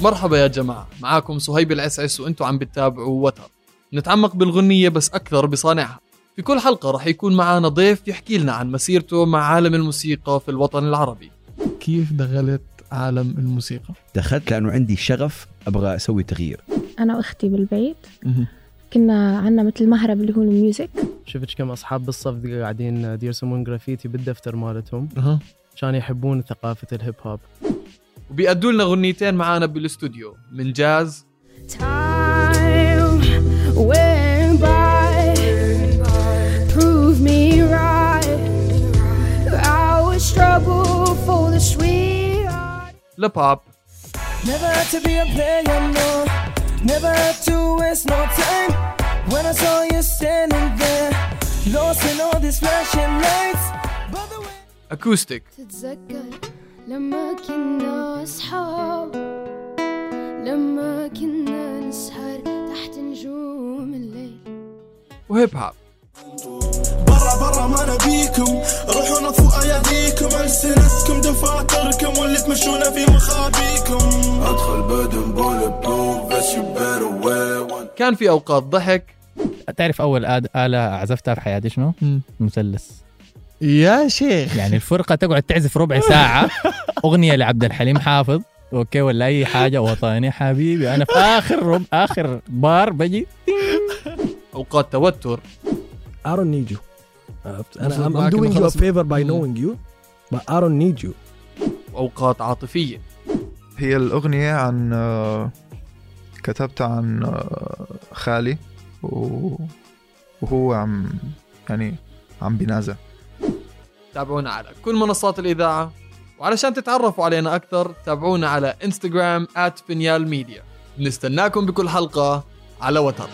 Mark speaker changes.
Speaker 1: مرحبا يا جماعة. معاكم صهيب العسعس وأنتم عم بتتابعوا وتر. نتعمق بالغنية بس أكثر بصانعها. في كل حلقة رح يكون معنا ضيف يحكي لنا عن مسيرته مع عالم الموسيقى في الوطن العربي.
Speaker 2: كيف دخلت عالم الموسيقى؟
Speaker 3: دخلت لأنه عندي شغف أبغى أسوي تغيير.
Speaker 4: أنا وأختي بالبيت. كنا عنا مثل مهرب اللي هو ال music.
Speaker 5: شفت كم أصحاب بالصف قاعدين يرسمون جرافيتي بالدفتر مالتهم. كان يحبون ثقافة الهيب هوب.
Speaker 1: وبيأدوا لنا غنيتين معانا بالاستوديو من جاز. لباب
Speaker 6: Never to be a player, no. Never to waste no time. When I saw you standing there, lost in all these flashing lights. By the way.
Speaker 1: أكوستيك
Speaker 7: تتذكر لما كنا أصحاب لما كنا نسهر تحت نجوم الليل.
Speaker 1: وهيب هاب.
Speaker 8: برا برا ما نبيكم روحوا نطفوا أياديكم ألسنتكم دفاتركم واللي تمشونا في مخابيكم. أدخل بدون بول بروف بس
Speaker 1: كان في أوقات ضحك.
Speaker 9: تعرف أول آد- آلة عزفتها في حياتي شنو؟ مثلث.
Speaker 2: يا شيخ.
Speaker 9: يعني الفرقة تقعد تعزف ربع ساعة. أغنية لعبد الحليم حافظ. okay ولا أي حاجة. وطني حبيبي. أنا في آخر رب آخر بار بجي.
Speaker 1: أوقات توتر.
Speaker 10: I don't need you.
Speaker 2: المفروض
Speaker 10: I'm, I'm doing you a favor by knowing you, but I don't need you.
Speaker 1: وأوقات عاطفية.
Speaker 11: هي الأغنية عن آه، كتبتها عن آه، خالي وهو عم يعني عم بينازع
Speaker 1: تابعونا على كل منصات الإذاعة. وعلشان تتعرفوا علينا أكثر تابعونا على انستغرام at ميديا بكل حلقة. على وتر.